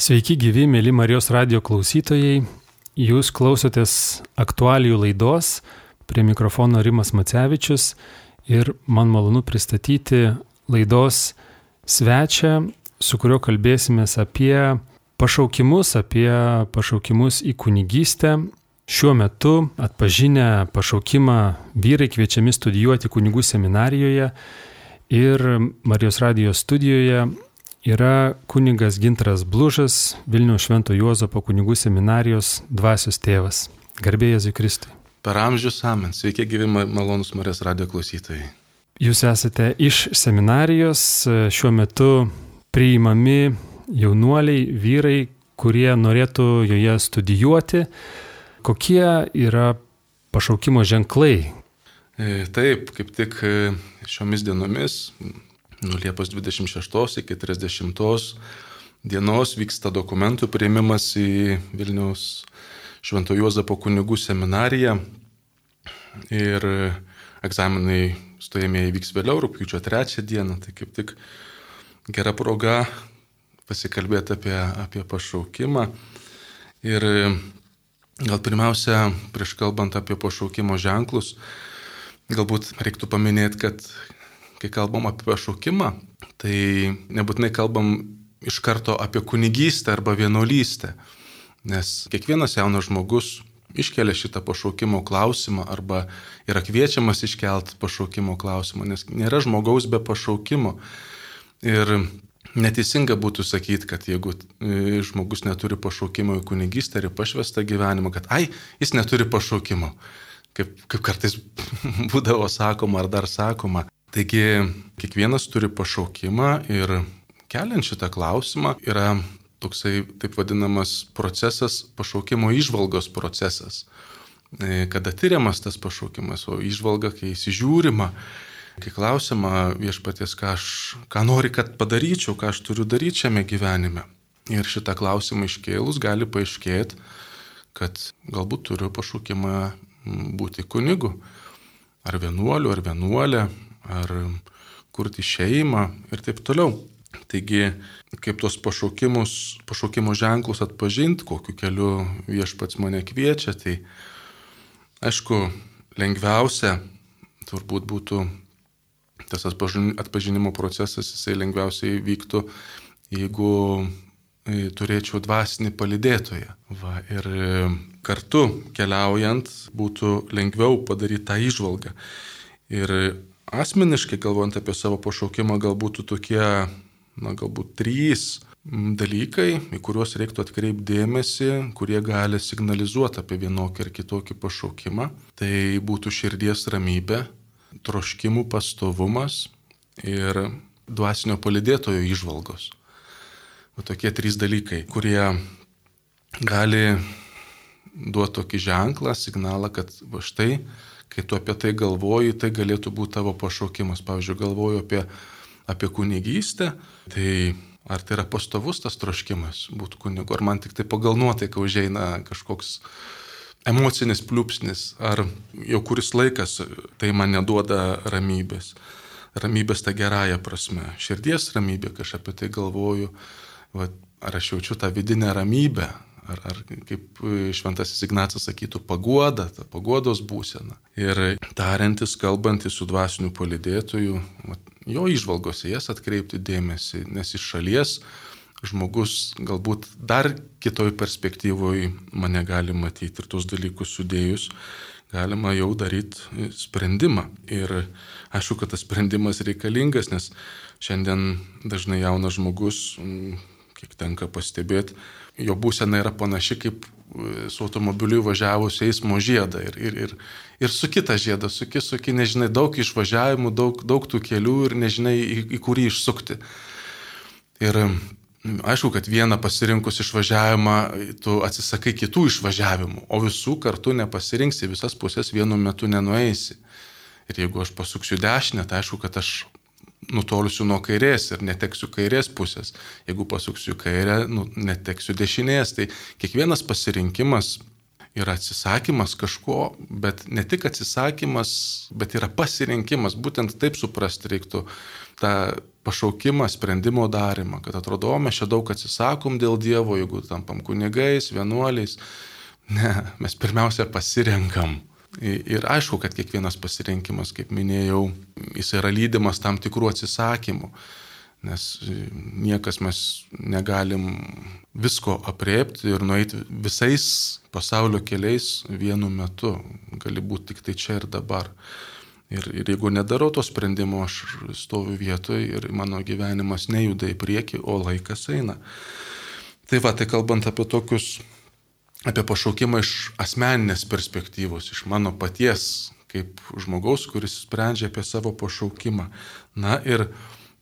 Sveiki gyvi, mėly Marijos radio klausytojai. Jūs klausotės aktualijų laidos, prie mikrofono Rimas Macevičius ir man malonu pristatyti laidos svečią, su kuriuo kalbėsime apie pašaukimus, apie pašaukimus į kunigystę. Šiuo metu atpažinę pašaukimą vyrai kviečiami studijuoti kunigų seminarijoje ir Marijos radijos studijoje yra kunigas Gintras Blužas, Vilniaus Švento Juozapo kunigų seminarijos dvasios tėvas. Garbėjai Zikristui. Per amžius amen. Sveiki gyvi malonus Marės radio klausytojai. Jūs esate iš seminarijos, šiuo metu priimami jaunuoliai, vyrai, kurie norėtų joje studijuoti. Kokie yra pašaukimo ženklai? E, taip, kaip tik e, šiomis dienomis nuo Liepos 26 iki 30 dienos vyksta dokumentų prieimimas į Vilniaus Švento Juozapo kunigų seminariją ir egzaminai stojamieji vyks vėliau, rūpiučio 3 dieną, tai kaip tik gera proga pasikalbėti apie, apie pašaukimą. Ir gal pirmiausia, prieš kalbant apie pašaukimo ženklus, galbūt reiktų paminėti, kad kai kalbam apie pašaukimą, tai nebūtinai kalbam iš karto apie kunigystę arba vienuolystę, nes kiekvienas jaunas žmogus iškelia šitą pašaukimo klausimą arba yra kviečiamas iškelt pašaukimo klausimą, nes nėra žmogaus be pašaukimo. Ir neteisinga būtų sakyti, kad jeigu e, žmogus neturi pašaukimo į kunigystę ir pašvestą gyvenimą, kad ai, jis neturi pašaukimo, kaip, kaip kartais būdavo sakoma ar dar sakoma. Taigi kiekvienas turi pašaukimą ir keliant šitą klausimą yra toksai taip vadinamas procesas, pašaukimo išvalgos procesas. E, kada tyriamas tas pašaukimas, o išvalga, kai įsižiūrima, kai klausima viešpaties, ką, aš, ką nori, kad padaryčiau, ką aš turiu daryti šiame gyvenime. Ir šitą klausimą iškėlus gali paaiškėti, kad galbūt turiu pašaukimą būti kunigu, ar vienuoliu, ar vienuolė, ar kurti šeimą ir taip toliau. Taigi, kaip tos pašaukimo ženklus atpažinti, kokiu keliu viešpats mane kviečia, tai aišku, lengviausia turbūt būtų tas atpažinimo procesas, jisai lengviausiai vyktų, jeigu e, turėčiau dvasinį palidėtoją. Va, ir e, kartu keliaujant būtų lengviau padaryti tą išvalgą. Ir Asmeniškai galvojant apie savo pašaukimą, galbūt tokie, na, galbūt trys dalykai, į kuriuos reiktų atkreipti dėmesį, kurie gali signalizuoti apie vienokį ar kitokį pašaukimą. Tai būtų širdies ramybė, troškimų pastovumas ir dvasinio palidėtojo išvalgos. O tokie trys dalykai, kurie gali duoti tokį ženklą, signalą, kad štai kai tu apie tai galvoji, tai galėtų būti tavo pašaukimas. Pavyzdžiui, galvoju apie, apie kunigystę, tai ar tai yra pastovus tas troškimas būti kunigu, ar man tik tai pagal nuotaiką užeina kažkoks emocinis pliūpsnis, ar jau kuris laikas tai man neduoda ramybės. Ramybės ta gerąją prasme, širdies ramybė, kažkaip apie tai galvoju, va, ar aš jaučiu tą vidinę ramybę, ar, ar kaip šventasis Ignacas sakytų, paguoda, ta paguodos būsena. Ir tariantis, kalbantis su dvasiniu palidėtoju, jo išvalgose jas atkreipti dėmesį, nes iš šalies žmogus galbūt dar kitoj perspektyvoje mane gali matyti ir tuos dalykus sudėjus galima jau daryti sprendimą. Ir aišku, kad tas sprendimas reikalingas, nes šiandien dažnai jaunas žmogus, kiek tenka pastebėti, jo būsena yra panaši kaip e, su automobiliu važiavus eismo žiedą ir, ir, ir, ir su kita žiedą, suki, suki, nežinai, daug išvažiavimų, daug, daug tų kelių ir nežinai, į, į kurį išsukti. Ir aišku, kad vieną pasirinkus išvažiavimą, tu atsisakai kitų išvažiavimų, o visų kartu nepasirinksi, visas pusės vienu metu nenueisi. Ir jeigu aš pasuksiu dešinę, tai aišku, kad aš nutolsiu nuo kairės ir neteksiu kairės pusės. Jeigu pasuksiu kairę, nu, neteksiu dešinės. Tai kiekvienas pasirinkimas yra atsisakymas kažko, bet ne tik atsisakymas, bet yra pasirinkimas. Būtent taip suprasti reiktų tą pašaukimą, sprendimo darimą, kad atrodo, o mes čia daug atsisakom dėl Dievo, jeigu tampam kunigais, vienuoliais. Ne, mes pirmiausia pasirenkam. Ir aišku, kad kiekvienas pasirinkimas, kaip minėjau, jis yra lydimas tam tikrų atsisakymų, nes niekas mes negalim visko apriepti ir nueiti visais pasaulio keliais vienu metu. Gali būti tik tai čia ir dabar. Ir, ir jeigu nedarau to sprendimo, aš stoviu vietoje ir mano gyvenimas nejuda į priekį, o laikas eina. Tai va, tai kalbant apie tokius, apie pašaukimą iš asmeninės perspektyvos, iš mano paties, kaip žmogaus, kuris sprendžia apie savo pašaukimą. Na ir,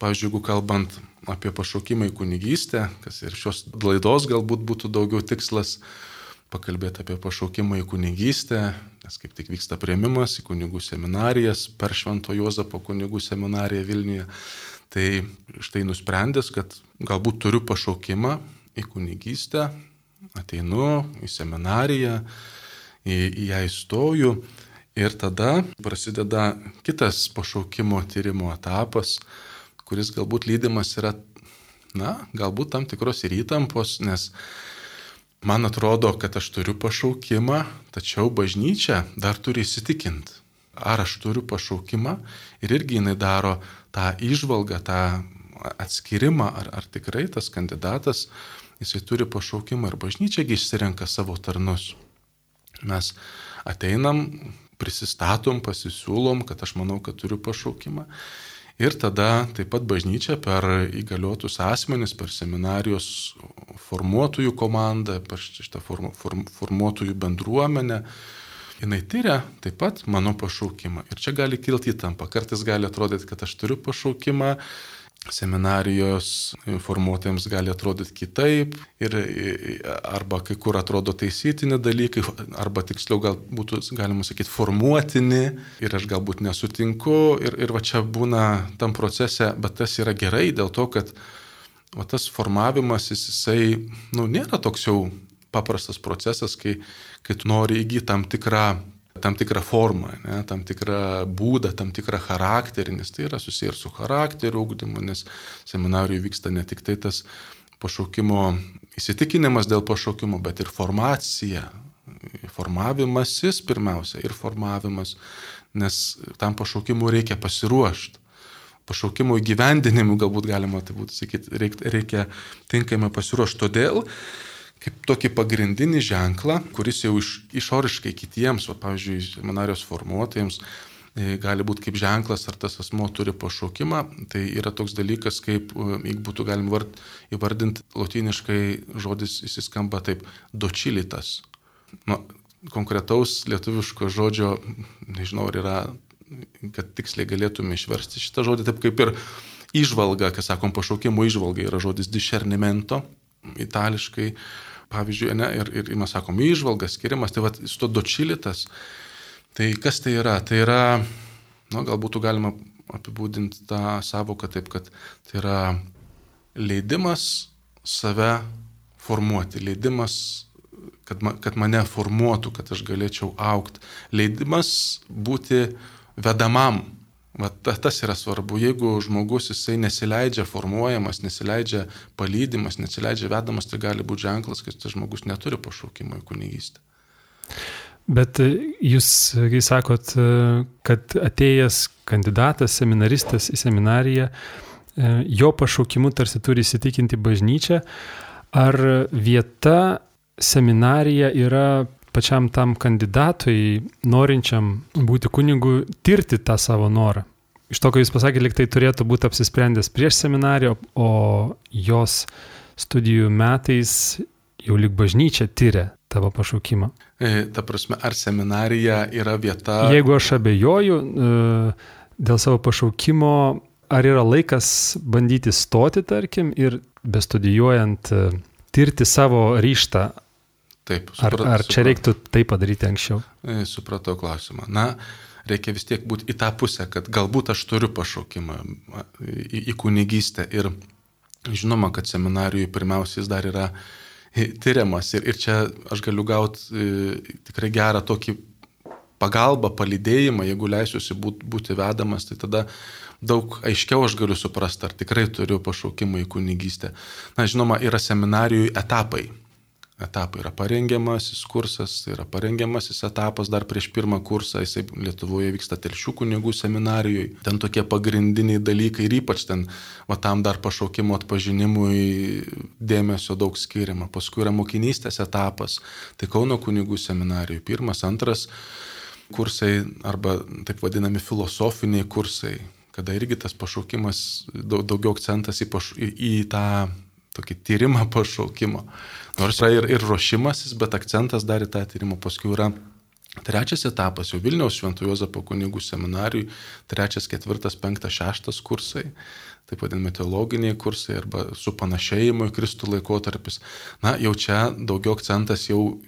pavyzdžiui, jeigu kalbant apie pašaukimą į kunigystę, kas ir šios laidos galbūt būtų daugiau tikslas, pakalbėti apie pašaukimą į kunigystę, nes kaip tik vyksta prieimimas į kunigų seminarijas per Švento Jozapo kunigų seminariją Vilniuje. Tai štai nusprendęs, kad galbūt turiu pašaukimą į kunigystę, ateinu į seminariją, į, į ją įstoju ir tada prasideda kitas pašaukimo tyrimo etapas, kuris galbūt lydimas yra, na, galbūt tam tikros ir įtampos, nes man atrodo, kad aš turiu pašaukimą, tačiau bažnyčia dar turi įsitikinti, ar aš turiu pašaukimą ir irgi jinai daro tą išvalgą, tą atskirimą, ar, ar tikrai tas kandidatas, jisai turi pašaukimą ir bažnyčiagi išsirenka savo tarnus. Mes ateinam, prisistatom, pasisiūlom, kad aš manau, kad turiu pašaukimą Ir tada taip pat bažnyčia per įgaliotus asmenis, per seminarijos formuotojų komandą, per šitą form, form, formuotojų bendruomenę, jinai tyria taip pat mano pašaukimą. Ir čia gali kilti įtampa. Kartais gali atrodyti, kad aš turiu pašaukimą, seminarijos formuotojams gali atrodyti kitaip ir arba kai kur atrodo taisytini dalykai, arba tiksliau gal būtų, galima sakyti, formuotini ir aš galbūt nesutinku ir, ir va čia būna tam procese, bet tas yra gerai dėl to, kad va tas formavimas jisai, nu, nėra toks jau paprastas procesas, kai, kai tu nori įgyti tam tikrą tam tikrą formą, ne, tam tikrą būdą, tam tikrą charakterį, nes tai yra susijęs ir su charakteriu ugdymu, nes seminarijoje vyksta ne tik tai tas pašaukimo įsitikinimas dėl pašaukimo, bet ir formacija, formavimasis pirmiausia ir formavimas, nes tam pašaukimui reikia pasiruošti. Pašaukimo įgyvendinimui galbūt galima tai būtų sakyti, reikia, reikia tinkamai pasiruošti. Todėl kaip tokį pagrindinį ženklą, kuris jau iš, išoriškai kitiems, o pavyzdžiui, seminarijos formuotojams, e, gali būti kaip ženklas, ar tas asmo turi pašaukimą, tai yra toks dalykas, kaip, e, jeigu būtų galima įvardinti lotyniškai, žodis įsiskamba taip - dočilitas. Nu, konkretaus lietuviško žodžio, nežinau, ar yra, kad tiksliai galėtume išversti šitą žodį, taip kaip ir išvalga, kai sakom, pašaukimo išvalga yra žodis discernimento itališkai, pavyzdžiui, ne, ir, ir mes sakom, išvalgas, skirimas, tai va, su to dočilitas, tai kas tai yra? Tai yra, na, galbūt galima apibūdinti tą savoką taip, kad tai yra leidimas save formuoti, leidimas, kad, ma, kad mane formuotų, kad aš galėčiau aukti, leidimas būti vedamam Vat tas yra svarbu, jeigu žmogus jisai nesileidžia formuojamas, nesileidžia palydimas, nesileidžia vedamas, tai gali būti ženklas, kad tas žmogus neturi pašaukimo į kunigystę. Bet e, jūs, kai sakot, e, kad atėjęs kandidatas, seminaristas į seminariją, e, jo pašaukimu tarsi turi įsitikinti bažnyčią, ar vieta seminarija yra pačiam tam kandidatui, norinčiam būti kunigu, tirti tą savo norą. Iš to, ką jūs pasakėte, liktai turėtų būti apsisprendęs prieš seminariją, o jos studijų metais jau lik bažnyčia tyria tavo pašaukimą. E, ta prasme, ar seminarija yra vieta. Jeigu aš abejoju e, dėl savo pašaukimo, ar yra laikas bandyti stoti, tarkim, ir bestudijuojant, e, tirti savo ryštą Taip, suprat, ar, ar čia reiktų tai padaryti anksčiau? E, supratau klausimą. Na, reikia vis tiek būti į tą pusę, kad galbūt aš turiu pašaukimą į, į kunigystę. Ir žinoma, kad seminarijoje pirmiausia jis dar yra tyriamas. Ir, ir čia aš galiu gauti e, tikrai gerą tokį pagalbą, palydėjimą, jeigu leisiuosi būti vedamas, tai tada daug aiškiau aš galiu suprasti, ar tikrai turiu pašaukimą į kunigystę. Na, žinoma, yra seminarijų etapai etapai. Yra parengiamasis kursas, tai yra parengiamasis etapas dar prieš pirmą kursą, jisai Lietuvoje vyksta telšių kunigų seminarijoje. Ten tokie pagrindiniai dalykai ir ypač ten, va tam dar pašaukimo atpažinimui dėmesio daug skiriama. Paskui yra mokinystės etapas, tai Kauno kunigų seminarijoje pirmas, antras kursai arba taip vadinami filosofiniai kursai, kada irgi tas pašaukimas, daugiau akcentas į, paš, į, į tą tokį tyrimą pašaukimo. Nors yra ir, ir ruošimasis, bet akcentas dar į tą tyrimą. Paskui yra trečias etapas jau Vilniaus Šventų Jozapo kunigų seminarijui, trečias, ketvirtas, penktas, šeštas kursai, taip vadinami teologiniai kursai arba su panašėjimu į Kristų laikotarpis. Na, jau čia daugiau akcentas jau,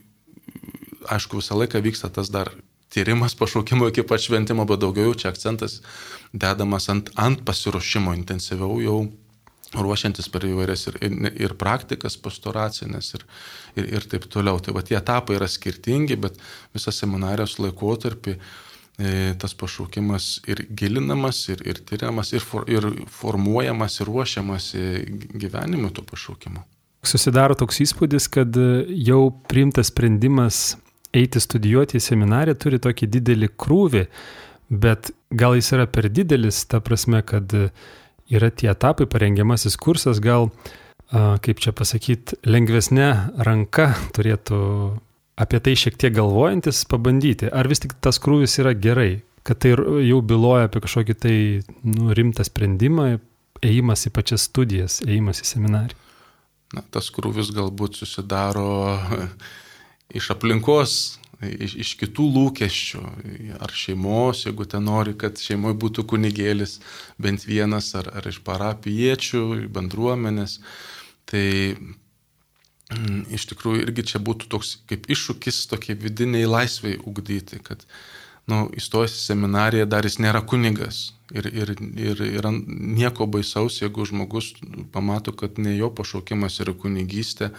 aišku, visą laiką vyksta tas dar tyrimas pašaukimo iki pat šventimo, bet daugiau čia akcentas dedamas ant, ant pasiruošimo intensyviau jau ruošiantis per įvairias ir, ir, ir praktikas pastoracinės ir, ir, ir taip toliau. Tai va tie etapai yra skirtingi, bet visą seminarijos laikotarpį e, tas pašaukimas ir gilinamas, ir, ir tyriamas, ir, for, ir formuojamas, ir ruošiamas gyvenimui to pašaukimo. Susidaro toks įspūdis, kad jau priimtas sprendimas eiti studijuoti į seminariją turi tokį didelį krūvį, bet gal jis yra per didelis, ta prasme, kad yra tie etapai, parengiamasis kursas, gal, kaip čia pasakyti, lengvesnė ranka turėtų apie tai šiek tiek galvojantis pabandyti. Ar vis tik tas krūvis yra gerai, kad tai jau byloja apie kažkokį tai nu, rimtą sprendimą, ėjimas į pačias studijas, ėjimas į seminariją? Na, tas krūvis galbūt susidaro iš aplinkos iš, iš kitų lūkesčių, ar šeimos, jeigu ten nori, kad šeimoje būtų kunigėlis bent vienas, ar, ar iš parapiečių, bendruomenės. Tai mm, iš tikrųjų irgi čia būtų toks kaip iššūkis tokie vidiniai laisvai ugdyti, kad nu, įstojęs į seminariją dar jis nėra kunigas. Ir, ir, ir yra nieko baisaus, jeigu žmogus pamato, kad ne jo pašaukimas yra kunigystė,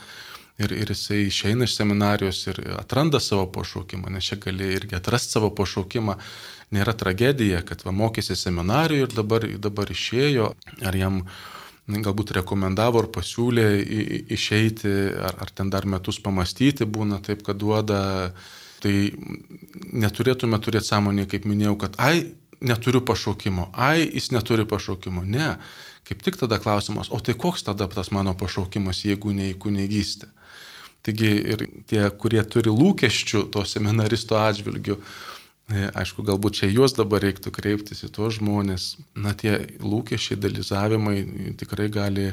ir, ir jisai išeina iš seminarijos ir atranda savo pašaukimą, nes čia gali irgi atrasti savo pašaukimą. Nėra tragedija, kad va mokėsi seminarijoje ir dabar, dabar išėjo, ar jam galbūt rekomendavo ar pasiūlė išeiti, ar, ar ten dar metus pamastyti būna taip, kad duoda. Tai neturėtume turėti sąmonį, kaip minėjau, kad ai, neturiu pašaukimo, ai, jis neturi pašaukimo. Ne, kaip tik tada klausimas, o tai koks tada tas mano pašaukimas, jeigu ne į kunigystę? Taigi ir tie, kurie turi lūkesčių to seminaristo atžvilgių, e, aišku, galbūt čia juos dabar reiktų kreiptis į tuos žmonės, na tie lūkesčiai, dalyzavimai tikrai gali,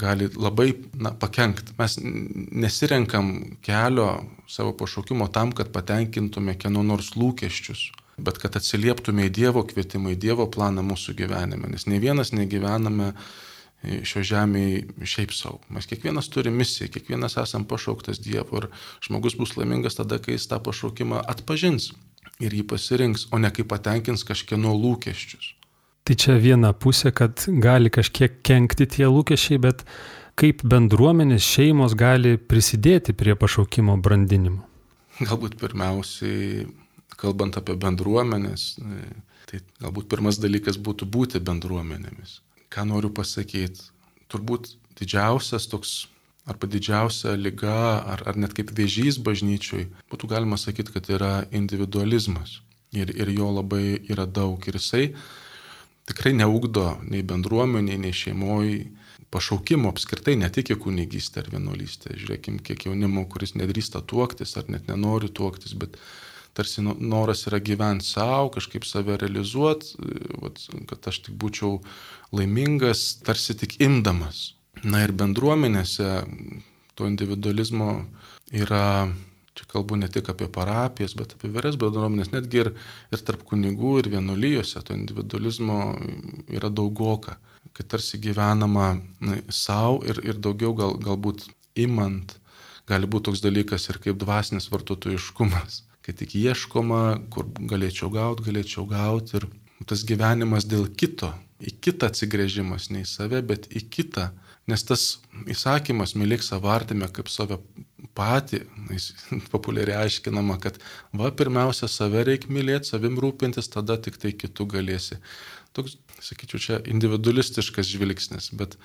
gali labai na, pakengti. Mes nesirenkam kelio savo pašaukimo tam, kad patenkintume kieno nors lūkesčius bet kad atsilieptume į Dievo kvietimą, į Dievo planą mūsų gyvenime, nes ne vienas negyvename šio žemėje šiaip savo. Mes kiekvienas turi misiją, kiekvienas esam pašauktas Dievo ir žmogus bus laimingas tada, kai jis tą pašaukimą atpažins ir jį pasirinks, o ne kai patenkins kažkieno lūkesčius. Tai čia viena pusė, kad gali kažkiek kenkti tie lūkesčiai, bet kaip bendruomenės šeimos gali prisidėti prie pašaukimo brandinimo? Galbūt pirmiausiai, kalbant apie bendruomenės, tai galbūt pirmas dalykas būtų būti bendruomenėmis ką noriu pasakyti. Turbūt didžiausias toks arba didžiausia lyga, ar, ar net kaip vėžys bažnyčiui, būtų galima sakyti, kad yra individualizmas. Ir, ir jo labai yra daug. Ir jisai tikrai neugdo nei bendruomeniai, nei šeimoji pašaukimo apskritai, ne tik į kunigystę ar vienuolystę. Žiūrėkim, kiek jaunimo, kuris nedrįsta tuoktis ar net nenori tuoktis, bet tarsi noras yra gyventi savo, kažkaip save realizuoti, kad aš tik būčiau laimingas, tarsi tik imdamas. Na ir bendruomenėse to individualizmo yra, čia kalbu ne tik apie parapijas, bet apie vyres bendruomenės, netgi ir, ir tarp kunigų ir vienuolyjose to individualizmo yra daugoka, kad tarsi gyvenama savo ir, ir daugiau gal, galbūt imant, gali būti toks dalykas ir kaip dvasinis vartotojiškumas kai tik ieškoma, kur galėčiau gauti, galėčiau gauti ir tas gyvenimas dėl kito, į kitą atsigrėžimas, ne į save, bet į kitą. Nes tas įsakymas, mylėk savo artimę kaip save patį, jis populiariai aiškinama, kad va pirmiausia save reikia mylėti, savim rūpintis, tada tik tai kitų galėsi. Toks, sakyčiau, čia individualistiškas žvilgsnis, bet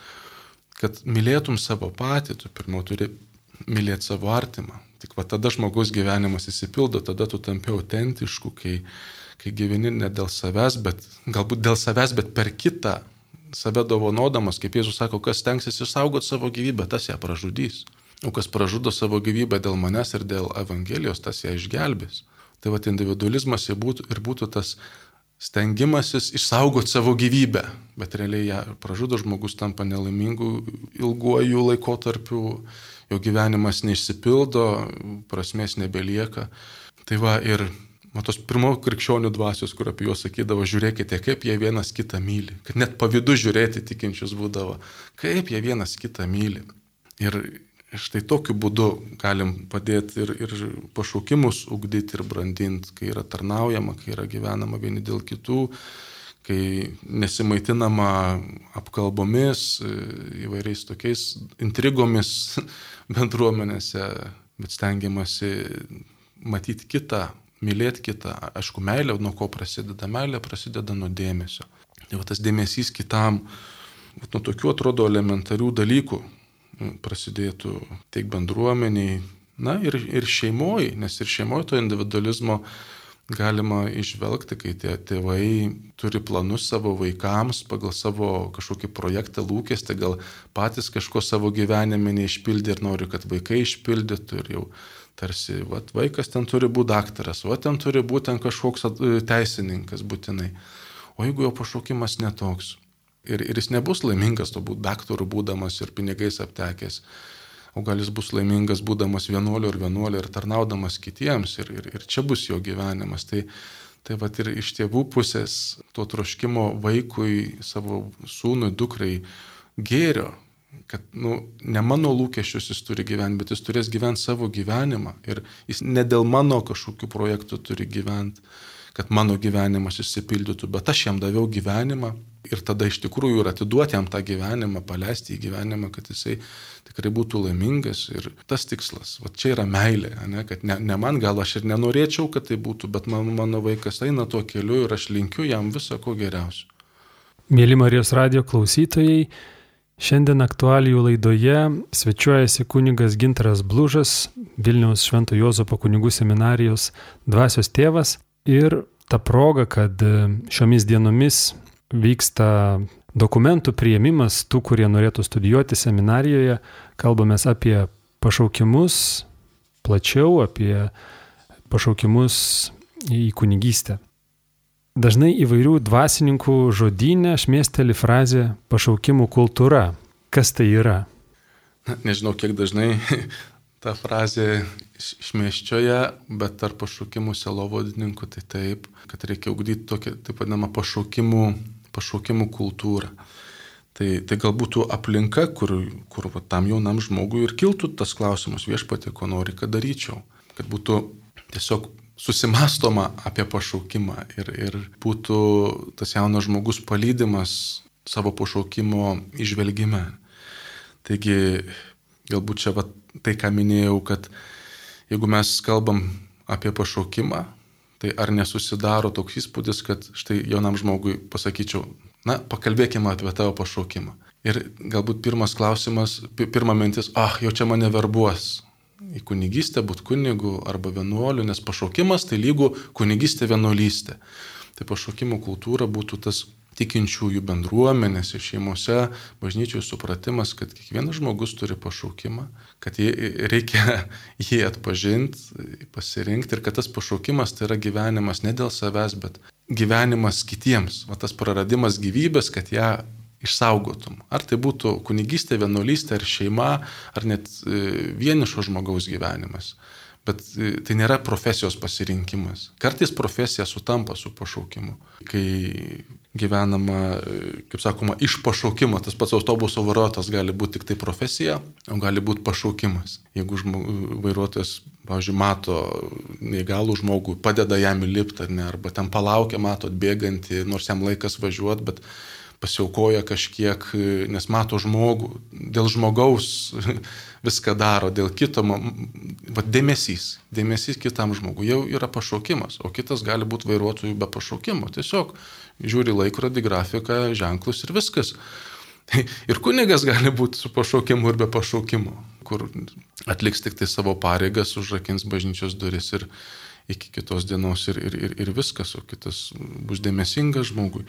kad mylėtum savo patį, tu pirmiau turi mylėti savo artimą. Tik va tada žmogus gyvenimas įsipildo, tada tu tampi autentišku, kai, kai gyveni ne dėl savęs, bet galbūt dėl savęs, bet per kitą, save dovanodamas, kaip Jėzus sako, kas tenksis išsaugoti savo gyvybę, tas ją pražudys. O kas pražudo savo gyvybę dėl manęs ir dėl Evangelijos, tas ją išgelbės. Tai va individualizmas būtų, ir būtų tas stengimasis išsaugoti savo gyvybę, bet realiai ją pražudo žmogus tampa nelaimingu ilguoju laikotarpiu, jo gyvenimas neišsipildo, prasmės nebelieka. Tai va ir matos pirmo krikščionių dvasios, kur apie juos sakydavo, žiūrėkite, kaip jie vienas kitą myli, kad net pavydu žiūrėti tikinčius būdavo, kaip jie vienas kitą myli. Ir štai tokiu būdu galim padėti ir, ir pašaukimus ugdyti ir brandinti, kai yra tarnaujama, kai yra gyvenama vieni dėl kitų, kai nesimaitinama apkalbomis, įvairiais tokiais intrigomis bendruomenėse, bet stengiamasi matyti kitą, mylėti kitą. Aišku, meilė, nuo ko prasideda meilė, prasideda nuo dėmesio. Tai va tas dėmesys kitam, nuo tokių atrodo elementarių dalykų, prasidėtų tiek bendruomeniai, na ir, ir šeimoji, nes ir šeimoje to individualizmo galima išvelgti, kai tie tėvai turi planus savo vaikams pagal savo kažkokį projektą lūkestį, gal patys kažko savo gyvenime neišpildė ir nori, kad vaikai išpildytų ir jau tarsi, va, vaikas ten turi būti daktaras, va, ten turi būti ten kažkoks teisininkas būtinai. O jeigu jo pašaukimas netoks, Ir, ir jis nebus laimingas, turbūt daktarų būdamas ir pinigais aptekęs. O gal jis bus laimingas būdamas vienuoliu ir vienuoliu ir tarnaudamas kitiems. Ir, ir, ir čia bus jo gyvenimas. Tai, tai va ir iš tėvų pusės to troškimo vaikui, savo sūnui, dukrai gėrio, kad nu, ne mano lūkesčius jis turi gyventi, bet jis turės gyventi savo gyvenimą. Ir jis ne dėl mano kažkokių projektų turi gyventi, kad mano gyvenimas išsipildytų, bet aš jam daviau gyvenimą ir tada iš tikrųjų ir atiduoti jam tą gyvenimą, paleisti į gyvenimą, kad jisai tikrai būtų laimingas ir tas tikslas. Va čia yra meilė, ne, kad ne, ne man gal aš ir nenorėčiau, kad tai būtų, bet man, mano vaikas eina tuo keliu ir aš linkiu jam viso ko geriausio. Mėly Marijos radio klausytojai, šiandien aktualijų laidoje svečiuojasi kunigas Gintaras Blužas, Vilniaus Švento Jozopo kunigų seminarijos dvasios tėvas ir ta proga, kad šiomis dienomis vyksta dokumentų prieimimas tų, kurie norėtų studijuoti seminarijoje. Kalbame apie pašaukimus plačiau, apie pašaukimus į kunigystę. Dažnai įvairių dvasininkų žodynė šmėsteli frazė pašaukimų kultūra. Kas tai yra? Na, nežinau, kiek dažnai ta frazė šmėščioje, bet tarp pašaukimų selovodininkų tai taip, kad reikia ugdyti tokią, taip vadinamą pašaukimų pašaukimų kultūrą. Tai, tai galbūt aplinka, kur, kur va, tam jaunam žmogui ir kiltų tas klausimas viešpatė, ko nori, kad daryčiau. Kad būtų tiesiog susimastoma apie pašaukimą ir, ir būtų tas jaunas žmogus palydimas savo pašaukimo išvelgime. Taigi, galbūt čia va, tai, ką minėjau, kad jeigu mes kalbam apie pašaukimą, Tai ar nesusidaro toks įspūdis, kad štai jaunam žmogui pasakyčiau, na, pakalbėkime apie tavo pašaukimą. Ir galbūt pirmas klausimas, pirma mintis, ah, jau čia mane verbuos į kunigystę, būti kunigu arba vienuoliu, nes pašaukimas tai lygų kunigystė vienuolystė. Tai pašaukimo kultūra būtų tas tikinčiųjų bendruomenėse, šeimose, bažnyčių supratimas, kad kiekvienas žmogus turi pašaukimą, kad jį, reikia jį atpažinti, pasirinkti ir kad tas pašaukimas tai yra gyvenimas ne dėl savęs, bet gyvenimas kitiems, o tas praradimas gyvybės, kad ją išsaugotum. Ar tai būtų kunigystė, vienuolystė, ar šeima, ar net e, vienišo žmogaus gyvenimas. Bet e, tai nėra profesijos pasirinkimas. Kartais profesija sutampa su pašaukimu. Kai gyvenama, e, kaip sakoma, iš pašaukimo, tas pats autobuso vairuotojas gali būti tik tai profesija, o gali būti pašaukimas. Jeigu vairuotojas, pavyzdžiui, mato neįgalų žmogų, padeda jam įlipti, ar ne, arba ten palaukia, mato atbėgantį, nors jam laikas važiuoti, bet pasiaukoja kažkiek, nes mato žmogų, dėl žmogaus viską daro, dėl kito, va, dėmesys, dėmesys kitam žmogui jau yra pašaukimas, o kitas gali būti vairuotojų be pašaukimo. Tiesiog žiūri laikrodį, grafiką, ženklus ir viskas. Ir kunigas gali būti su pašaukimu ir be pašaukimo, kur atliks tik tai savo pareigas, užrakins bažnyčios duris ir iki kitos dienos ir, ir, ir, ir viskas, o kitas bus dėmesingas žmogui.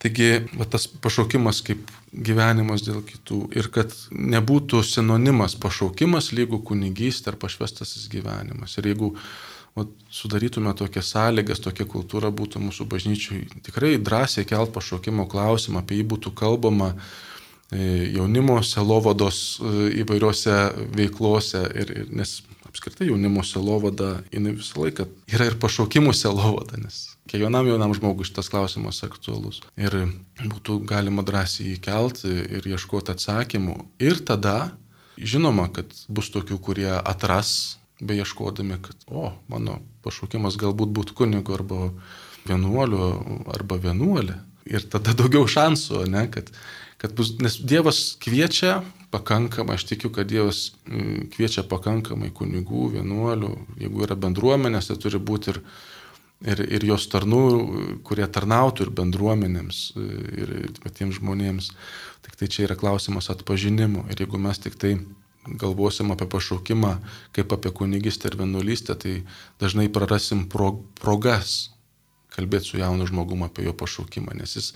Taigi, va, tas pašaukimas kaip gyvenimas dėl kitų ir kad nebūtų sinonimas pašaukimas lygų kunigystė ar pašvestasis gyvenimas. Ir jeigu va, sudarytume tokias sąlygas, tokia kultūra būtų mūsų bažnyčiui, tikrai drąsiai kelt pašaukimo klausimą, apie jį būtų kalbama e, jaunimo selovados e, įvairiose veiklose, ir, ir, nes apskritai jaunimo selovada, jinai visą laiką yra ir pašaukimų selovada, nes kiekvienam jaunam žmogui šitas klausimas aktualus. Ir būtų galima drąsiai įkelti ir ieškoti atsakymų. Ir tada, žinoma, kad bus tokių, kurie atras, be ieškodami, kad, o, mano pašaukimas galbūt būtų kunigo arba vienuoliu arba vienuolė. Ir tada daugiau šansų, ne, kad, kad bus, nes Dievas kviečia pakankamai, aš tikiu, kad Dievas mm, kviečia pakankamai kunigų, vienuolių, jeigu yra bendruomenės, tai turi būti ir ir, ir jos tarnų, kurie tarnautų ir bendruomenėms, ir patiems žmonėms. Tik tai čia yra klausimas atpažinimo. Ir jeigu mes tik tai galvosim apie pašaukimą kaip apie kunigistę ir vienuolystę, tai dažnai prarasim pro, progas kalbėti su jaunu žmogumu apie jo pašaukimą, nes jis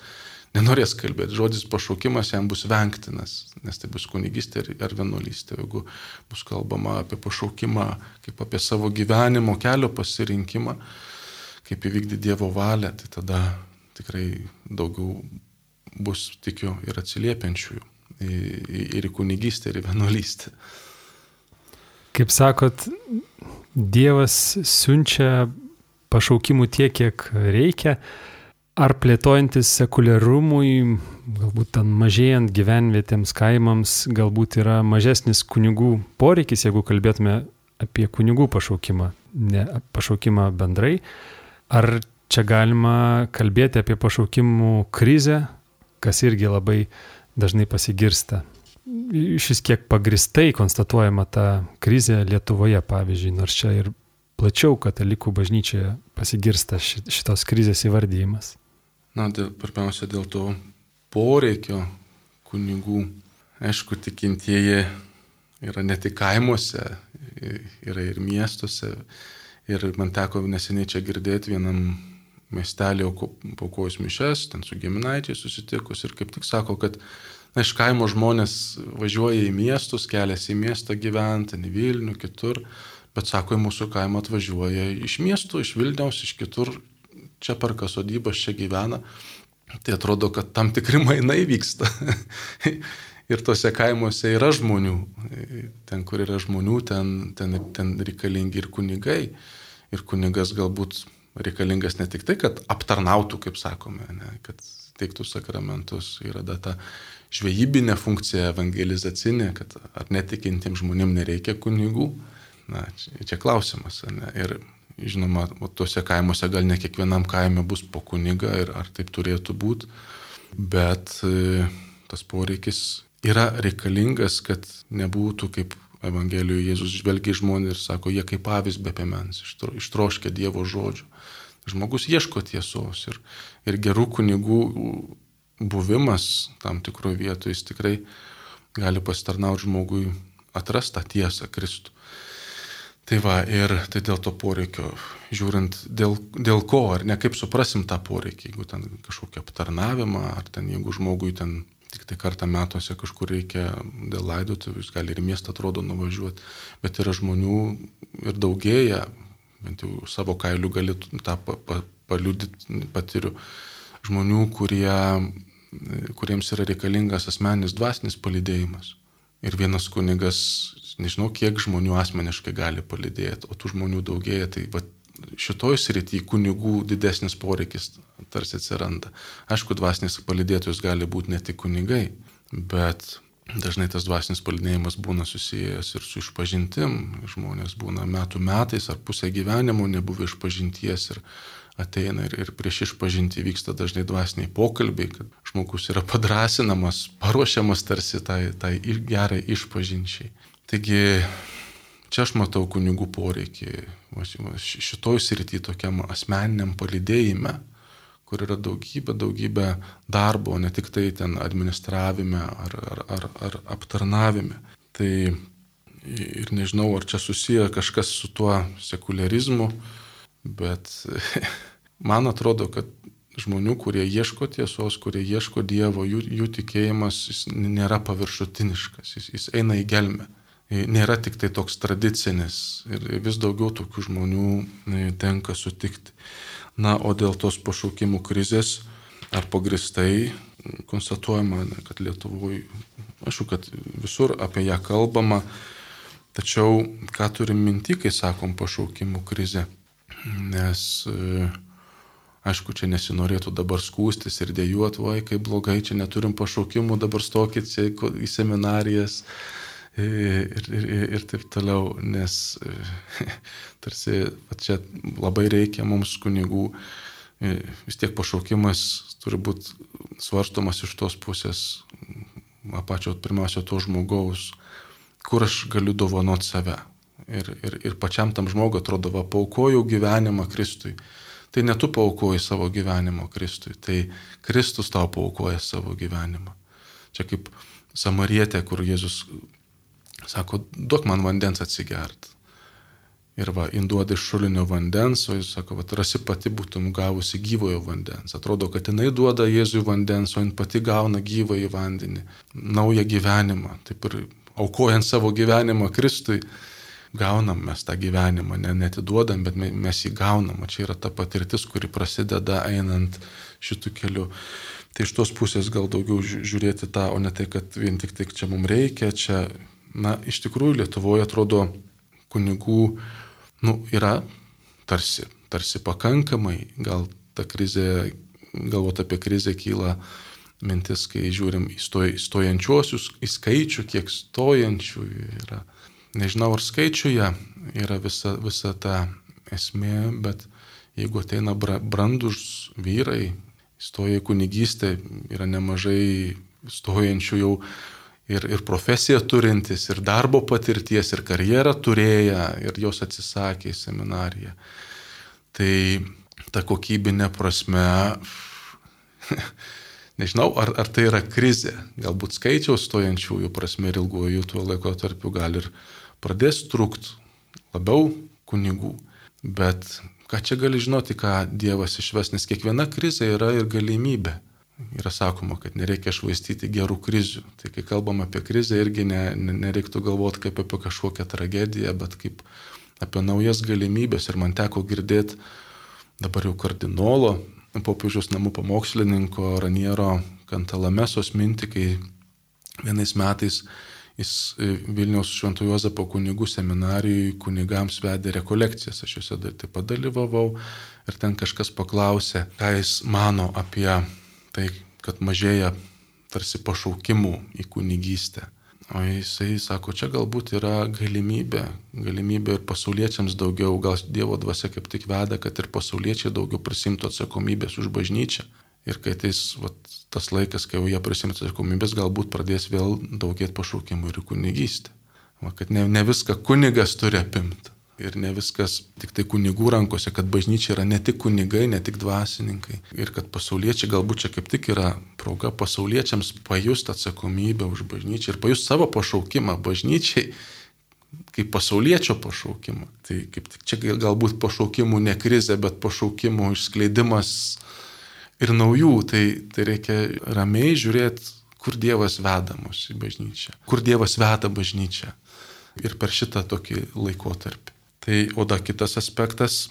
nenorės kalbėti. Žodis pašaukimas jam bus vengtinas, nes tai bus kunigystė ar vienuolystė. Jeigu bus kalbama apie pašaukimą kaip apie savo gyvenimo kelio pasirinkimą, kaip įvykdyti Dievo valią, tai tada tikrai daugiau bus, tikiu, ir atsiliepiančiųjų ir į kunigystę, ir į vienuolystę. Kaip sakot, Dievas siunčia pašaukimų tiek, kiek reikia, ar plėtojantis sekuliarumui, galbūt ten mažėjant gyvenvietėms, kaimams, galbūt yra mažesnis kunigų poreikis, jeigu kalbėtume apie kunigų pašaukimą, ne pašaukimą bendrai, Ar čia galima kalbėti apie pašaukimų krizę, kas irgi labai dažnai pasigirsta? Šis kiek pagristai konstatuojama ta krizė Lietuvoje, pavyzdžiui, nors čia ir plačiau katalikų bažnyčioje pasigirsta šitos krizės įvardyjimas. Na, dėl, pirmiausia, dėl to poreikio kunigų. Aišku, tikintieji yra ne tik kaimuose, yra ir miestuose, Ir man teko neseniai čia girdėti vienam miestelį paukojus mišes, ten su giminaičiai susitikus ir kaip tik sako, kad na, iš kaimo žmonės važiuoja į miestus, keliasi į miestą gyventi, į Vilnių, kitur, bet sako, į mūsų kaimą atvažiuoja iš miestų, iš Vilniaus, iš kitur, čia perka sodybas, čia gyvena. Tai atrodo, kad tam tikri mainai vyksta. ir tose kaimuose yra žmonių. Ten, kur yra žmonių, ten, ten, ten reikalingi ir kunigai. Ir kunigas galbūt reikalingas ne tik tai, kad aptarnautų, kaip sakome, ne, kad teiktų sakramentus, yra data žvejybinė funkcija, evangelizacinė, kad ar netikintiems žmonėms nereikia kunigų. Na, čia klausimas. Ne? Ir žinoma, tuose kaimuose gal ne kiekvienam kaime bus po kuniga ir ar taip turėtų būti, bet e, tas poreikis yra reikalingas, kad nebūtų kaip Evangelijoje Jėzus žvelgia į žmonės ir sako, jie kaip avis be pemens, ištroškia Dievo žodžių. Žmogus ieško tiesos ir, ir gerų kunigų buvimas tam tikroje vietoje jis tikrai gali pasitarnauti žmogui atrastą tiesą Kristų. Tai va, ir tai dėl to poreikio, žiūrint, dėl, dėl ko, ar ne kaip suprasim tą poreikį, jeigu ten kažkokią aptarnavimą, ar ten jeigu žmogui ten tik tai kartą metuose kažkur reikia dėl laidotuvių, jis gali ir miestą atrodo nuvažiuoti, bet yra žmonių ir daugėja, bent jau savo kailių gali tą pa, pa, paliudyti, patiriu, žmonių, kurie, kuriems yra reikalingas asmeninis dvasinis palydėjimas. Ir vienas kunigas, nežinau, kiek žmonių asmeniškai gali palydėti, o tų žmonių daugėja, tai va, šitoj srity kunigų didesnis poreikis tarsi atsiranda. Aišku, dvasinis palidėtojas gali būti ne tik kunigai, bet dažnai tas dvasinis palidėjimas būna susijęs ir su išpažintim. Žmonės būna metų metais ar pusę gyvenimo nebuvę išpažinties ir ateina ir, ir prieš išpažinti vyksta dažnai dvasiniai pokalbiai, kad žmogus yra padrasinamas, paruošiamas tarsi tai, tai gerai išpažinčiai. Taigi čia aš matau kunigų poreikį šitoj srity tokiam asmeniniam palidėjime, kur yra daugybė, daugybė darbo, ne tik tai ten administravime ar, ar, ar, ar aptarnavime. Tai ir nežinau, ar čia susiję kažkas su tuo sekularizmu, bet man atrodo, kad žmonių, kurie ieško tiesos, kurie ieško Dievo, jų, jų tikėjimas nėra paviršutiniškas, jis, jis eina į gelmę nėra tik tai toks tradicinis ir vis daugiau tokių žmonių tenka sutikti. Na, o dėl tos pašaukimų krizės, ar pagristai konstatuojama, kad Lietuvoje, aišku, kad visur apie ją kalbama, tačiau ką turim minti, kai sakom pašaukimų krizė, nes Aišku, čia nesinorėtų dabar skūstis ir dėjuoti, oi, kaip blogai, čia neturim pašaukimų, dabar stokit į seminarijas, ir, ir, ir taip toliau, nes tarsi čia labai reikia mums kunigų, vis tiek pašaukimas turi būti svarstomas iš tos pusės, pačio pirmiausia to žmogaus, kur aš galiu dovanoti save. Ir, ir, ir pačiam tam žmogui atrodo, va, paukojau gyvenimą Kristui. Tai ne tu paukoji savo gyvenimo Kristui, tai Kristus tau paukoja savo gyvenimą. Čia kaip Samarietė, kur Jėzus Sako, duok man vandens atsigert. Ir va, induodi šulinio vandens, o jis sako, va, rasi pati būtum gavusi gyvojo vandens. Atrodo, kad jinai duoda Jėzui vandens, o jin pati gauna gyvąjį vandenį, naują gyvenimą. Taip ir aukojant savo gyvenimą Kristui, gaunam mes tą gyvenimą, ne netiduodam, bet mes jį gaunam. O čia yra ta patirtis, kuri prasideda einant šitų kelių. Tai iš tos pusės gal daugiau žiūrėti tą, o ne tai, kad vien tik tai čia mums reikia, čia na, iš tikrųjų Lietuvoje atrodo kunigų, nu, yra tarsi, tarsi pakankamai, gal ta krizė, galvot apie krizę kyla mintis, kai žiūrim į stojančiuosius, į skaičių, kiek stojančių yra. Nežinau, ar skaičiuje yra visa, visa ta esmė, bet jeigu ateina brandus vyrai, stoja į kunigystę, yra nemažai stojančių jau ir, ir profesiją turintis, ir darbo patirties, ir karjerą turėję, ir jos atsisakė į seminariją. Tai ta kokybinė prasme, nežinau, ar, ar tai yra krizė, galbūt skaičiaus stojančiųjų prasme ir ilguoju tuo laikotarpiu gal ir pradės trūkti labiau kunigų. Bet ką čia gali žinoti, ką Dievas išves, nes kiekviena krizė yra ir galimybė yra sakoma, kad nereikia švaistyti gerų krizių. Tai kai kalbam apie krizę, irgi ne, ne, nereiktų galvoti kaip apie kažkokią tragediją, bet kaip apie naujas galimybės. Ir man teko girdėti dabar jau kardinolo, popiežiaus namų pamokslininko Raniero Kantalamesos mintį, kai vienais metais jis e, Vilniaus Šventų Jozapo kunigų seminarijui kunigams vedė rekolekcijas, aš juose taip pat dalyvavau ir ten kažkas paklausė, ką jis mano apie tai, kad mažėja tarsi pašaukimų į kunigystę. O jisai sako, čia galbūt yra galimybė, galimybė ir pasauliečiams daugiau, gal Dievo dvasia kaip tik veda, kad ir pasauliečiai daugiau prisimtų atsakomybės už bažnyčią. Ir kai tais, vat, tas laikas, kai jau jie prisimtų atsakomybės, galbūt pradės vėl daugėti pašaukimų ir kunigystę. Va, kad ne, ne viską kunigas turi apimti ir ne viskas tik tai kunigų rankose, kad bažnyčia yra ne tik kunigai, ne tik dvasininkai. Ir kad pasauliečiai galbūt čia kaip tik yra proga pasauliečiams pajusti atsakomybę už bažnyčią ir pajusti savo pašaukimą bažnyčiai kaip pasaulietčio pašaukimą. Tai kaip tik čia galbūt pašaukimų ne krizė, bet pašaukimų išskleidimas ir naujų. Tai, tai reikia ramiai žiūrėti, kur Dievas veda mus į bažnyčią, kur Dievas veda bažnyčią. Ir per šitą tokį laikotarpį. Tai o dar kitas aspektas,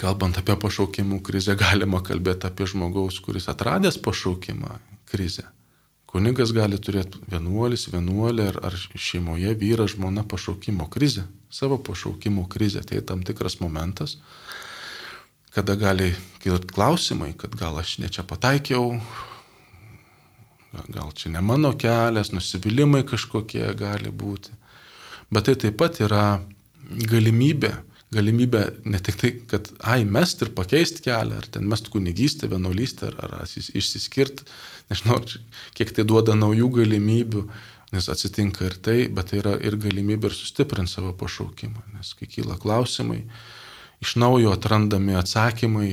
kalbant apie pašaukimų krizę, galima kalbėti apie žmogaus, kuris atradęs pašaukimą krizę. Kunigas gali turėti vienuolis, vienuolė ar, ar šeimoje vyra, žmona pašaukimo krizę, savo pašaukimo krizę. Tai tam tikras momentas, kada gali kilti klausimai, kad gal aš ne čia pataikiau, gal čia ne mano kelias, nusivylimai kažkokie gali būti. Bet tai taip pat yra galimybė, galimybę ne tik tai, kad, ai, mest ir pakeisti kelią, ar ten mest kunigystę, vienuolystę, ar, ar išsiskirti, nežinau, kiek tai duoda naujų galimybių, nes atsitinka ir tai, bet tai yra ir galimybė ir sustiprinti savo pašaukimą, nes kai kyla klausimai, iš naujo atrandami atsakymai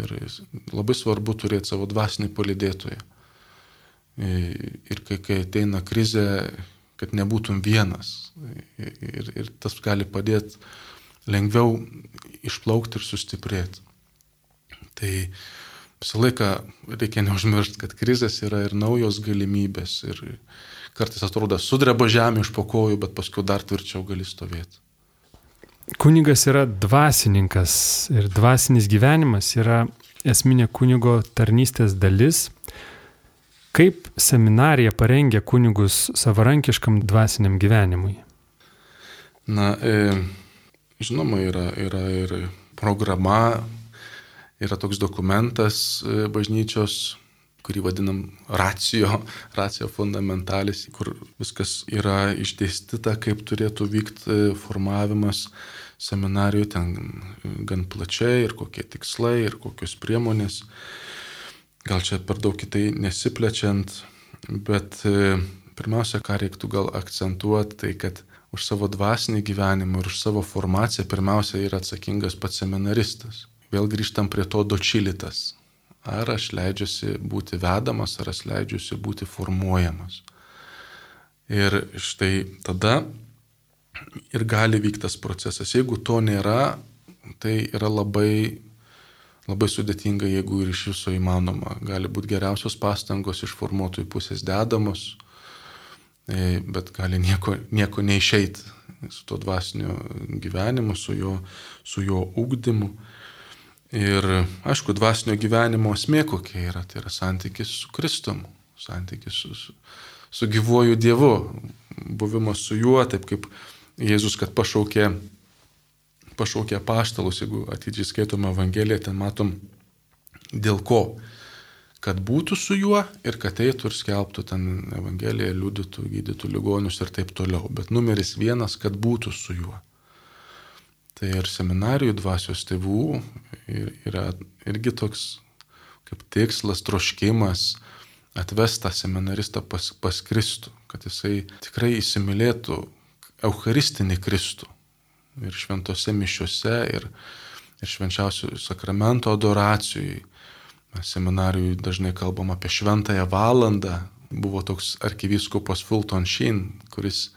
ir labai svarbu turėti savo dvasinį palidėtoją. Ir kai, kai ateina krizė, kad nebūtum vienas. Ir, ir tas gali padėti lengviau išplaukti ir sustiprėti. Tai visą laiką reikia neužmiršti, kad krizės yra ir naujos galimybės. Ir kartais atrodo, sudreba žemė iš pokojų, bet paskui dar tvirčiau gali stovėti. Kunigas yra dvasininkas ir dvasinis gyvenimas yra esminė kunigo tarnystės dalis. Kaip seminarija parengia kunigus savarankiškam dvasiniam gyvenimui? Na, e, žinoma, yra, yra ir programa, yra toks dokumentas e, bažnyčios, kurį vadinam racijo, racijo fundamentalis, kur viskas yra išdėstyta, kaip turėtų vykti e, formavimas seminarijų ten gan plačiai ir kokie tikslai ir kokios priemonės. Gal čia per daug kitai nesiplečiant, bet e, pirmiausia, ką reiktų gal akcentuoti, tai kad už savo dvasinį gyvenimą ir už savo formaciją pirmiausia yra atsakingas pats seminaristas. Vėl grįžtam prie to dočilitas. Ar aš leidžiuosi būti vedamas, ar aš leidžiuosi būti formuojamas. Ir štai tada ir gali vykti tas procesas. Jeigu to nėra, tai yra labai, labai sudėtinga, jeigu ir iš viso įmanoma. Gali būti geriausios pastangos iš formuotojų pusės dedamos, e, bet gali nieko, nieko neišeiti su to dvasiniu gyvenimu, su jo, su jo ugdymu. Ir aišku, dvasinio gyvenimo esmė kokia yra, tai yra santykis su Kristumu, santykis su, su, su gyvuoju Dievu, buvimas su juo, taip kaip Jėzus, kad pašaukė, pašaukė paštalus, jeigu atidžiai skaitome Evangeliją, ten matom dėl ko. Kad būtų su juo ir kad eitų ir skelbtų ten Evangeliją, liudytų, gydytų ligonius ir taip toliau. Bet numeris vienas, kad būtų su juo. Tai ir seminarijų dvasios tėvų yra irgi toks kaip tikslas, troškimas atvestą seminaristą pas, pas Kristų, kad jisai tikrai įsimylėtų Eucharistinį Kristų. Ir šventose mišiuose, ir, ir švenčiausių sakramento adoracijai. Seminarijui dažnai kalbam apie šventąją valandą. Buvo toks arkivyskupas Fulton Sheen, kuris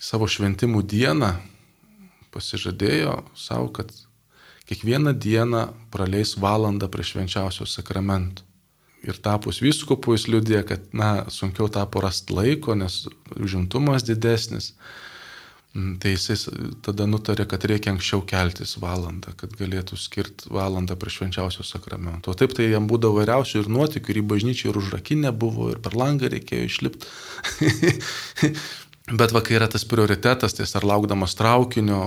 savo šventimų dieną pasižadėjo savo, kad kiekvieną dieną praleis valandą prie švenčiausio sakramento ir tapus vyskupu jis liudė, kad, na, sunkiau tapo rasti laiko, nes užimtumas didesnis. Mm, tai jisai tada nutarė, kad reikia anksčiau keltis valandą, kad galėtų skirti valandą prie švenčiausio sakramento. Taip tai jam būdavo vairiausių ir nuotikių, ir į bažnyčią, ir užrakinę buvo, ir per langą reikėjo išlipti. Bet va, kai yra tas prioritetas, tai ar laukdamas traukinio,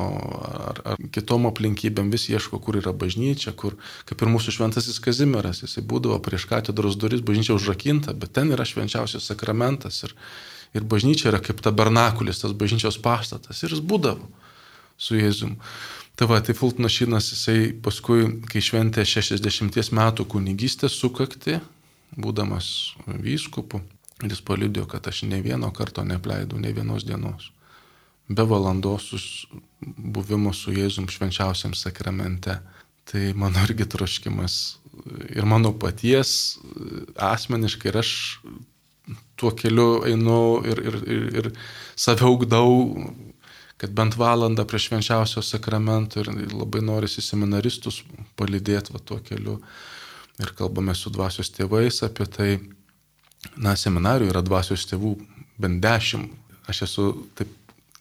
ar, ar kitom aplinkybėm vis ieško, kur yra bažnyčia, kur, kaip ir mūsų šventasis Kazimieras, jisai būdavo prieš katedros duris, bažnyčia užrakinta, bet ten yra švenčiausias sakramentas ir, ir bažnyčia yra kaip tabernakulis, tas bažnyčios pastatas ir jis būdavo su Jėzum. Tai va, tai Fultonas Šinas, jisai paskui, kai šventė 60 metų kunigystę sukakti, būdamas vyskupu, Ir jis paliudėjo, kad aš ne vieno karto nepleidau, ne vienos dienos. Be valandos buvimo su Jėzum švenčiausiam sakramente. Tai mano irgi troškimas ir mano paties asmeniškai ir aš tuo keliu einu ir, ir, ir, ir save augdau, kad bent valandą prie švenčiausio sakramento ir labai norisi seminaristus palydėti va tuo keliu. Ir kalbame su dvasios tėvais apie tai na, seminarijų yra dvasios tėvų bent dešimt. Aš esu, taip,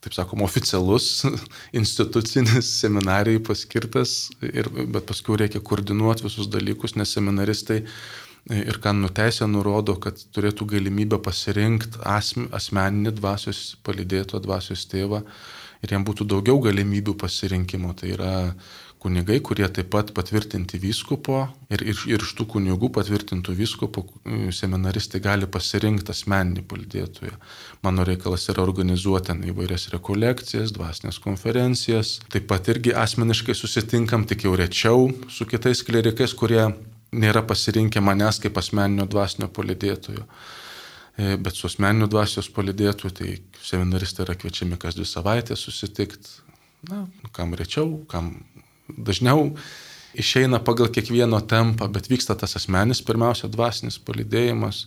taip sakom, oficialus institucinis seminarijai paskirtas, ir, bet paskui reikia koordinuoti visus dalykus, nes seminaristai ir kanonų teisė nurodo, kad turėtų galimybę pasirinkti asmeninį dvasios palidėto dvasios tėvą ir jam būtų daugiau galimybių pasirinkimo. Tai yra kunigai, kurie taip pat patvirtinti vyskupo ir, ir, ir iš tų kunigų patvirtintų vyskupo e, seminaristai gali pasirinkti asmeninį paldėtoją. Mano reikalas yra organizuoti įvairias rekolekcijas, dvasinės konferencijas. Taip pat irgi asmeniškai susitinkam, tik jau rečiau su kitais klerikais, kurie nėra pasirinkę manęs kaip asmeninio dvasinio palidėtojo. E, bet su asmeniniu dvasios palidėtoju, tai seminaristai yra kviečiami kas dvi savaitės susitikti. Na, kam rečiau, kam dažniau išeina pagal kiekvieno tempą, bet vyksta tas asmenis, pirmiausia, dvasinis palidėjimas,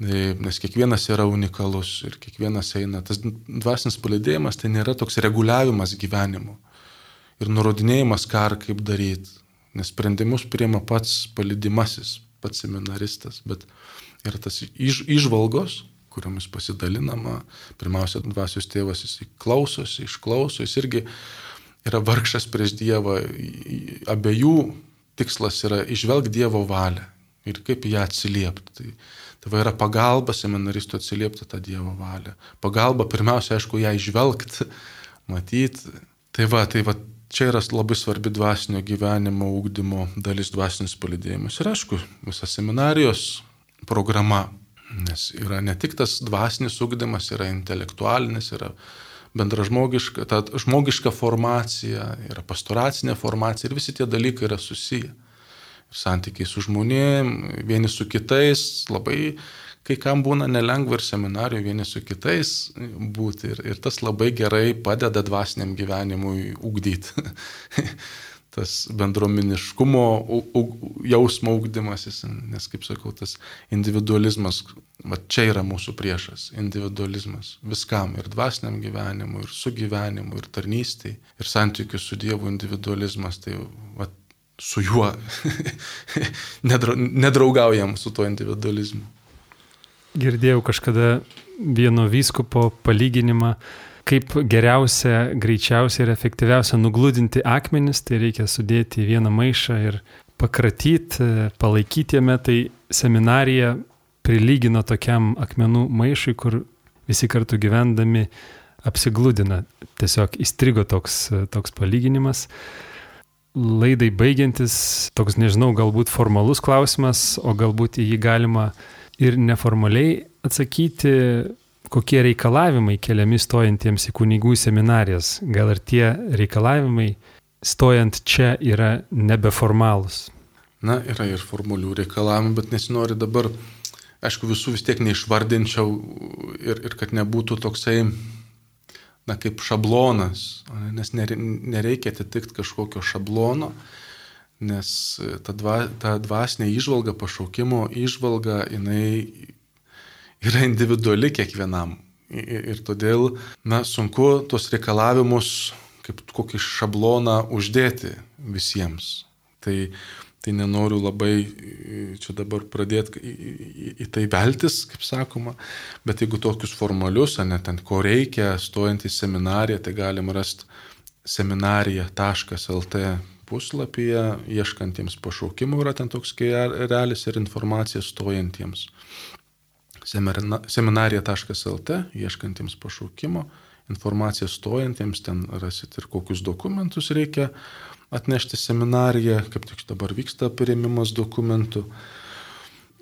e, nes kiekvienas yra unikalus ir kiekvienas eina. Tas dvasinis palidėjimas tai nėra toks reguliavimas gyvenimu ir nurodinėjimas, ką ar kaip daryti, nes sprendimus priema pats palidimasis, pats seminaristas, bet yra tas iš, išvalgos, kuriomis pasidalinama, pirmiausia, dvasios tėvas jis klausosi, išklauso, jis irgi yra vargšas prieš Dievą, abiejų tikslas yra išvelgti Dievo valią ir kaip ją atsiliepti. Tai, tai va yra pagalba seminaristų atsiliepti tą Dievo valią. Pagalba pirmiausia, aišku, ją išvelgti, matyti. Tai va, tai va, čia yra labai svarbi dvasinio gyvenimo ūkdymo dalis dvasinis palidėjimas. Ir aišku, visa seminarijos programa, nes yra ne tik tas dvasinis ūkdymas, yra intelektualinis, yra bendražmogiška, ta žmogiška formacija, yra pastoracinė formacija ir visi tie dalykai yra susiję. Ir santykiai su žmonėm, vieni su kitais, labai kai kam būna nelengva ir seminarijoje vieni su kitais būti ir, ir tas labai gerai padeda dvasiniam gyvenimui ugdyti. tas bendrominiškumo jausmo ugdymasis, nes, kaip sakau, tas individualizmas, va čia yra mūsų priešas - individualizmas viskam - ir dvasiniam gyvenimui, ir sugyvenimui, ir tarnystėj, ir santykių su Dievu individualizmas, tai va, su juo nedraugaujam su tuo individualizmu. Girdėjau kažkada vieno vyskupo palyginimą, kaip geriausia, greičiausia ir efektyviausia nugludinti akmenis, tai reikia sudėti į vieną maišą ir pakratyti, palaikyti jame, tai seminarija prilygino tokiam akmenų maišui, kur visi kartu gyvendami apsigludina. Tiesiog įstrigo toks, toks palyginimas. Laidai baigiantis, toks nežinau, galbūt formalus klausimas, o galbūt į jį galima ir neformaliai atsakyti, kokie reikalavimai keliami stojantiems į kunigų seminarijas. Gal ir tie reikalavimai stojant čia yra nebeformalūs. Na, yra ir formulių reikalavimų, bet nesinori dabar, aišku, visų vis tiek neišvardinčiau ir, ir kad nebūtų toksai, na, kaip šablonas, nes nereikia atitikti kažkokio šablono, nes ta, dva, ta dvasinė išvalga, pašaukimo išvalga, jinai yra individuali kiekvienam. Ir, todėl, na, sunku tuos reikalavimus kaip kokį šabloną uždėti visiems. Tai, tai nenoriu labai čia dabar pradėti į, į, į tai veltis, kaip sakoma, bet jeigu tokius formalius, ar net ten ko reikia, stojant į seminariją, tai galim rasti seminarija.lt puslapyje, ieškantiems pašaukimų yra ten toks realis ir informacija stojantiems seminarija.lt, ieškantiems pašaukimo, informaciją stojantiems, ten rasit ir kokius dokumentus reikia atnešti seminariją, kaip tik dabar vyksta prieimimas dokumentų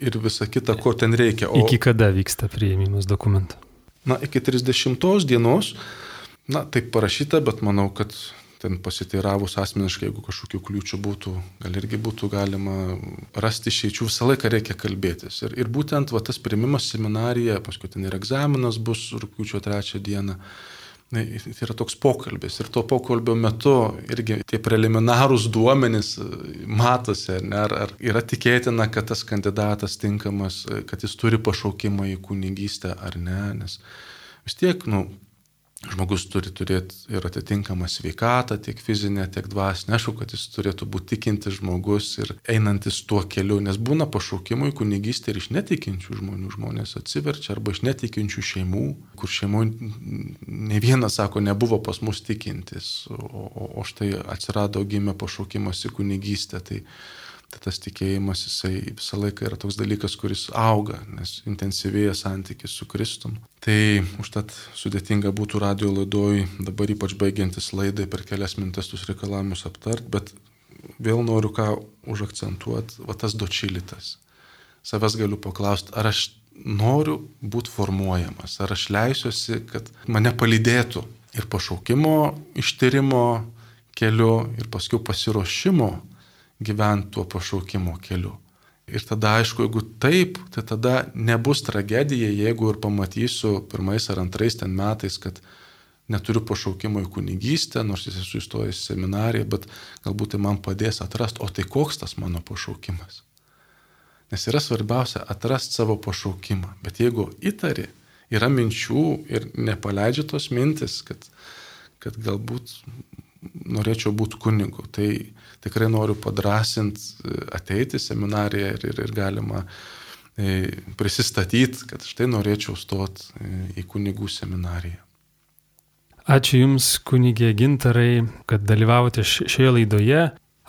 ir visa kita, ko ten reikia. O, iki kada vyksta prieimimas dokumentų? Na, iki 30 dienos, na, taip parašyta, bet manau, kad ten pasiteiravus asmeniškai, jeigu kažkokių kliūčių būtų, gal irgi būtų galima rasti išeičių, visą laiką reikia kalbėtis. Ir, ir būtent va, tas prieimimas seminarija, paskui ten ir egzaminas bus rūpiučio trečią dieną. Tai yra toks pokalbis ir to pokalbio metu irgi tie preliminarūs duomenys matosi, ne, ar, ar yra tikėtina, kad tas kandidatas tinkamas, kad jis turi pašaukimą į kunigystę ar ne, nes vis tiek, nu, Žmogus turi turėti ir atitinkamą sveikatą, tiek fizinę, tiek dvasinę. Aišku, kad jis turėtų būti tikintis žmogus ir einantis tuo keliu, nes būna pašaukimui kunigystė ir iš netikinčių žmonių. Žmonės atsiverčia arba iš netikinčių šeimų, kur šeimoje ne vienas sako, nebuvo pas mus tikintis, o, o, štai atsirado gimė pašaukimas į kunigystę. Tai, Tai tas tikėjimas, jisai visą laiką yra toks dalykas, kuris auga, nes intensyvėja santykis su Kristum. Tai užtat sudėtinga būtų radio laidoj, dabar ypač baigiantis laidai per kelias mintes tuos reikalavimus aptart, bet vėl noriu ką užakcentuoti, va tas dočilitas. Savęs galiu paklausti, ar aš noriu būti formuojamas, ar aš leisiuosi, kad mane palydėtų ir pašaukimo ištyrimo keliu, ir paskui pasiruošimo gyventi tuo pašaukimo keliu. Ir tada, aišku, jeigu taip, tai tada nebus tragedija, jeigu ir pamatysiu pirmais ar antrais ten metais, kad neturiu pašaukimo į kunigystę, nors jis esu įstojęs į seminariją, bet galbūt tai man padės atrasti, o tai koks tas mano pašaukimas. Nes yra svarbiausia atrasti savo pašaukimą. Bet jeigu įtari, yra minčių ir nepaleidžia tos mintis, kad, kad galbūt norėčiau būti kunigu. Tai tikrai noriu padrasinti, e, ateiti į seminariją ir, ir, ir galima e, prisistatyti, kad štai norėčiau stoti e, į kunigų seminariją. Ačiū Jums, kunigė Gintarai, kad dalyvavote šioje laidoje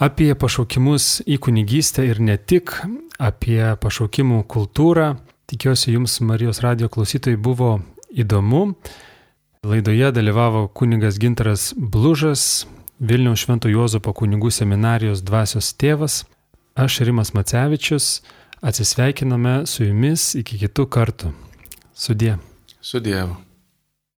apie pašaukimus į kunigystę ir ne tik, apie pašaukimų kultūrą. Tikiuosi Jums, Marijos radio klausytojai, buvo įdomu. Laidoje dalyvavo kunigas Gintaras Blužas, Vilniaus Švento Juozapo kunigų seminarijos dvasios tėvas. Aš Rimas Macevičius. Atsisveikiname su jumis iki kitų kartų. Sudie. Sudievu.